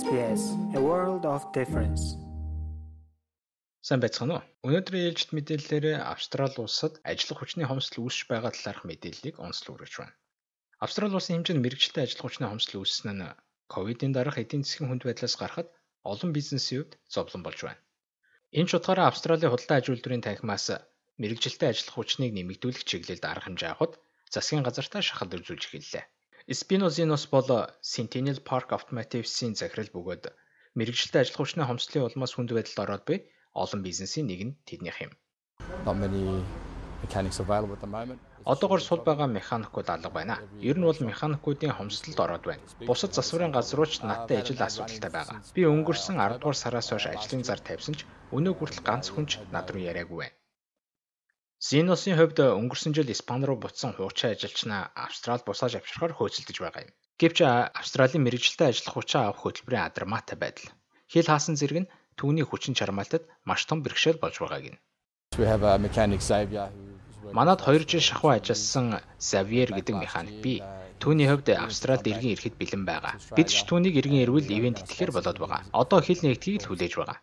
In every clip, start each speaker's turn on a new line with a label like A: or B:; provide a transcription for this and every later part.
A: SBS A World of Difference.
B: Сайн байцгаана уу? Өнөөдрийн ээлжид мэдээллээр Австрали улсад ажиллах хүчний хомсдол үүсэж байгаа талаарх мэдээллийг онцлог хүргэж байна. Австрали улсын хэмжээнд мэрэгчлээ ажиллах хүчний хомсдол үүссэн нь ковидын дараах эдийн засгийн хүнд байдлаас гарахад олон бизнесийн хувьд зовлон болж байна. Энэ ч утгаараа Австралийн худалдаа аж үйлдвэрийн танхимаас мэрэгжилтэй ажиллах хүчнийг нэмэгдүүлэх чиглэлд арга хэмжээ авахд засгийн газартаа шахал үзүүлж эхэллээ. Spinozinus бол Centennial Park Automotive-ийн захирал бөгөөд мэрэгжилтэй ажиллах хүчний хомсдлын улмаас хүнд байдалд ороод буй олон бизнесийн нэг нь тэднийх юм. Одоогор сул байгаа механикууд алга байна. Ер нь бол механикуудын хомсдолд ороод байна. Бусад засварын газрууч надтай ажил асуудалтай байгаа. Би өнгөрсөн 10 дугаар сараас хойш ажлын зар тавьсан ч өнөө хүртэл ганц хүн ч над руу яриаггүй байна. Зиносын хувьд өнгөрсөн жил Испани руу буцсан хуучин ажилчнаа Австрал бусааж авчрахаар хөөцөлдөж байгаа юм. Гэвч Австралийн мэрэгжилтэй ажиллах хүчээ авах хөтөлбөрийн адармаатай байдал. Хил хаасан зэрэг нь түүний хүчин чармаалтад маш том бэрхшээл болж байгааг нь. Манад 2 жил шахуу ажилласан Xavier гэдэг механик бий. Түүний хувьд Австралид иргэн ирэхэд бэлэн байгаа. Бид ч түүнийг иргэн ирвэл ивент итгэхээр болоод байгаа. Одоо хил нэгдгийг л хүлээж байгаа.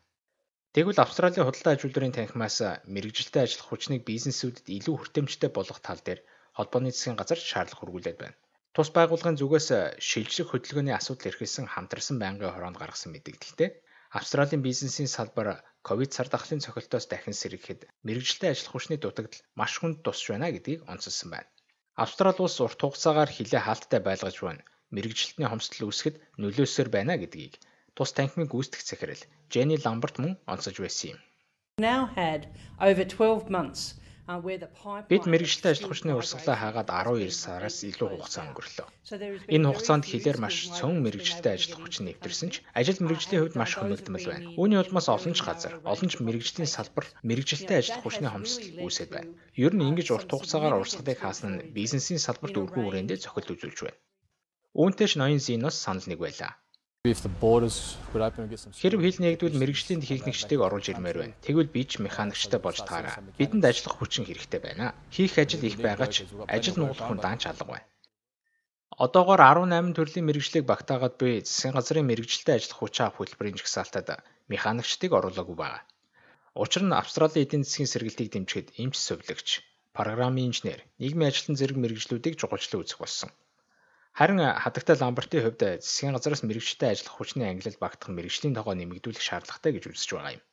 B: Тэгвэл Австралийн худалдаа аж үйлдвэрийн танхимаас мэрэгжилтэй ажиллах хүчнийг бизнесүүдэд илүү хүртээмжтэй болгох тал дээр холбооны засгийн газар шаардлага хургуулад байна. Тус байгууллагын зүгээс шилжлэх хөдөлгөөний асуудал эрхэлсэн хамтарсан байнгын хороонд гаргасан мэдээлэлтэй Австралийн бизнесийн салбар ковид сар дахлын цохилтоос дахин сэргэхэд мэрэгжилтэй ажиллах хүчний дутагдал маш хүнд тусч байна гэдгийг онцлсан байна. Австрали улс урт хугацаагаар хилээ хаалттай байлгаж байна. Мэрэгжилтний хомсдол үүсгэхэд нөлөөсөр байна гэдгийг тус танхимын гүйцэтгэх захирал Jenny Lambert мөн онцолж байсан юм. Бид мэрэгжлийн ажил хүчний урсгалаа хаагаад 12 сараас илүү хугацаа өнгөрлөө. Энэ хугацаанд хилээр маш цөөн мэрэгжлийн ажил хүч нэвтэрсэн ч ажил мэрэгжлийн хувьд маш хөнөөлтмөл байна. Үүний улмаас олон ч газар, олон ч мэрэгжлийн салбар мэрэгжилтэй ажил хүчний хомсдол үүсэт байна. Ер нь ингэж урт хугацаагаар урсгалыг хаасан нь бизнесийн салбарт өргөн хүрээндээ цохилт үзүүлж байна. Үүнтэй ч ноён Зиноос санал нэг байлаа. Хэрв хил нэгдвэл мэрэгжлийн техникчдийг оруулж ирмээр байна. Тэгвэл би ч механикчтай болж таараа. Бидэнд ажиллах хүчин хэрэгтэй байна. Хийх ажил их байгаа ч ажил нуулах хүн даанч алга байна. Одоогоор 18 төрлийн мэрэгжлийг багтаагаад буй засгийн газрын мэрэгжилтэй ажиллах хүчин авах хөтөлбөрийн жагсаалтад механикчдыг оруулаагүй байна. Учир нь Австралийн эдийн засгийн сэргэлтийг дэмжихэд эмч сувлагч, программын инженер, нийгмийн ажилтан зэрэг мэрэгжлүүдийг жугалчлан үзэх болсон. Харин хадагтай Ламбертийн хувьд засгийн газараас мэрэгчтэй ажиллах хүчний ангилал багтах мэрэгжлийн тоогоо нэмэгдүүлэх шаардлагатай гэж үзэж байгаа юм.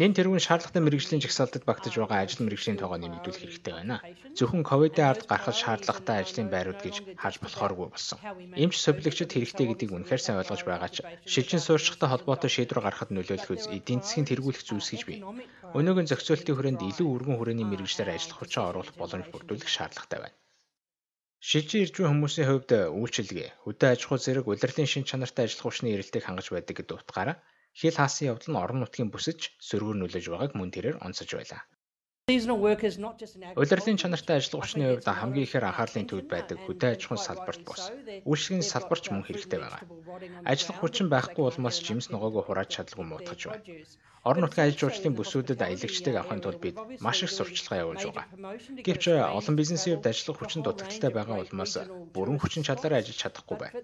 B: Нэн тэрүүн шаардлагатай мэрэгжлийн жагсаалтад багтаж байгаа ажил мэрэгжлийн тоогоо нэмэгдүүлэх хэрэгтэй байна. Зөвхөн ковидын ард гарахад шаардлагатай ажлын байрууд гэж харж болохооргүй болсон. Эмч совилогчд хэрэгтэй гэдгийг үнэхээр сайн ойлгож байгаа ч шилжин суурьшихтай холбоотой шийдвэр гаргахад нөлөөлөх үз эдийн засгийн тэргүүлэх зүйлс гэж бий. Өнөөгийн зохицуултын хүрээнд илүү өргөн хүрээний мэрэгчлэр ажиллах хүчин оруулах боломж бүрдүүлэх шаардлагатай байна. Шилжин ирж буй хүмүүсийн хувьд үйлчилгээ, хөдөө аж ахуй зэрэг улирлын шин чанартай ажиллах хүчний эрэлтийг хангаж байдаг гэдэг утгаараа хил хаасан явдал нь орон нутгийн бүсэж сөргөөр нөлөөж байгааг мөн тэрээр онцолж байлаа. Улирлын чанартай ажиллах хүчний хувьд хамгийн ихээр анхаарлын төвд байдаг хөдөө аж ахуйн салбарт бус. Үйлчлэгийн салбарч мөн хэрэгтэй байгаа. Ажиллах хүчин байхгүй улмаас жимс ногоогоо хурааж чадлагүй муутгаж байна. Орон нутгийн ажил жуулчлалын бүсүүдэд аялагчдыг авахын тулд бид маш их сурталчилгаа явуулж байгаа. Гэвч олон бизнесийн хувьд ажиллах хүчин дутагдaltaй байгаа улмаас бүрэн хүчин чадлаараа ажиллаж чадахгүй байна.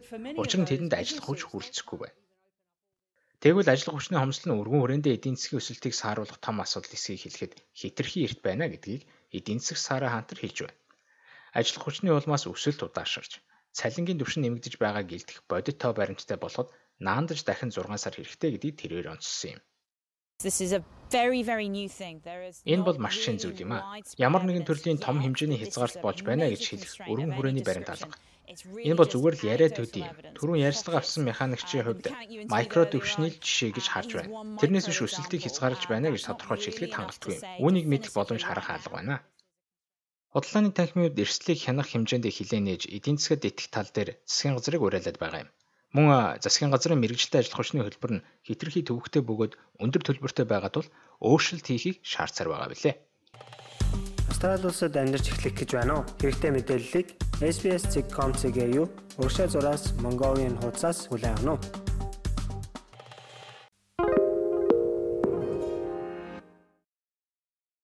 B: Учир нь тэдэнд ажиллах хүч хүрэлцэхгүй байна. Тэгвэл ажиллах хүчний хомсдол нь өргөн хүрээндээ эдийн засгийн өсөлтийг сааруулах том асуудал эсэхийг хэлэхэд хитрхи эрт байна гэдгийг эдийн засаг саараа хантар хэлж байна. Ажиллах хүчний улмаас өсөлт удаашрж, цалингийн түвшин нэмэгдэж байгааг гэлдэх бодит тоо баримттай болоход наандаж дахин 6 сар хэрэгтэй гэдгийг тэрээр онцлсан юм. Энэ бол маш шин зүйл юм а. Ямар нэгэн төрлийн том хэмжээний хязгаарлалт болж байна гэж хэлэх өргөн хүрээний баримт алга. Энэ бол зүгээр л яриа төдий. Түрүүн ярьцлага авсан механикчийн хувьд микро төвшний жишээ гэж харж байна. Тэрнээс биш өсөлтийг хязгаарлаж байна гэж тодорхойлж хэлэхэд хангалтгүй. Үүнийг мэдэх боломж харах алга байна. Худлааны танхимын үед эрсдлийг хянах хэмжээнд хилээ нээж эдийн засгад итгэх тал дээр засгийн газрыг уриалаад байгаа юм. Мөн засгийн газрын мэрэгжилтэй ажиллах хүчний хөтөлбөр нь хитрхи төвөгтэй бөгөөд өндөр төлбөртэй байгаа тул өөрчлөлт хийхийг шаардсаар байгаа билээ.
A: Австрали улсад амьдарч эхлэх гэж байна уу? Хэрэгтэй мэдээллийг SBS.com.cg юу? Уршаа зураас Mongolian хуудасаас хүлээн авах нь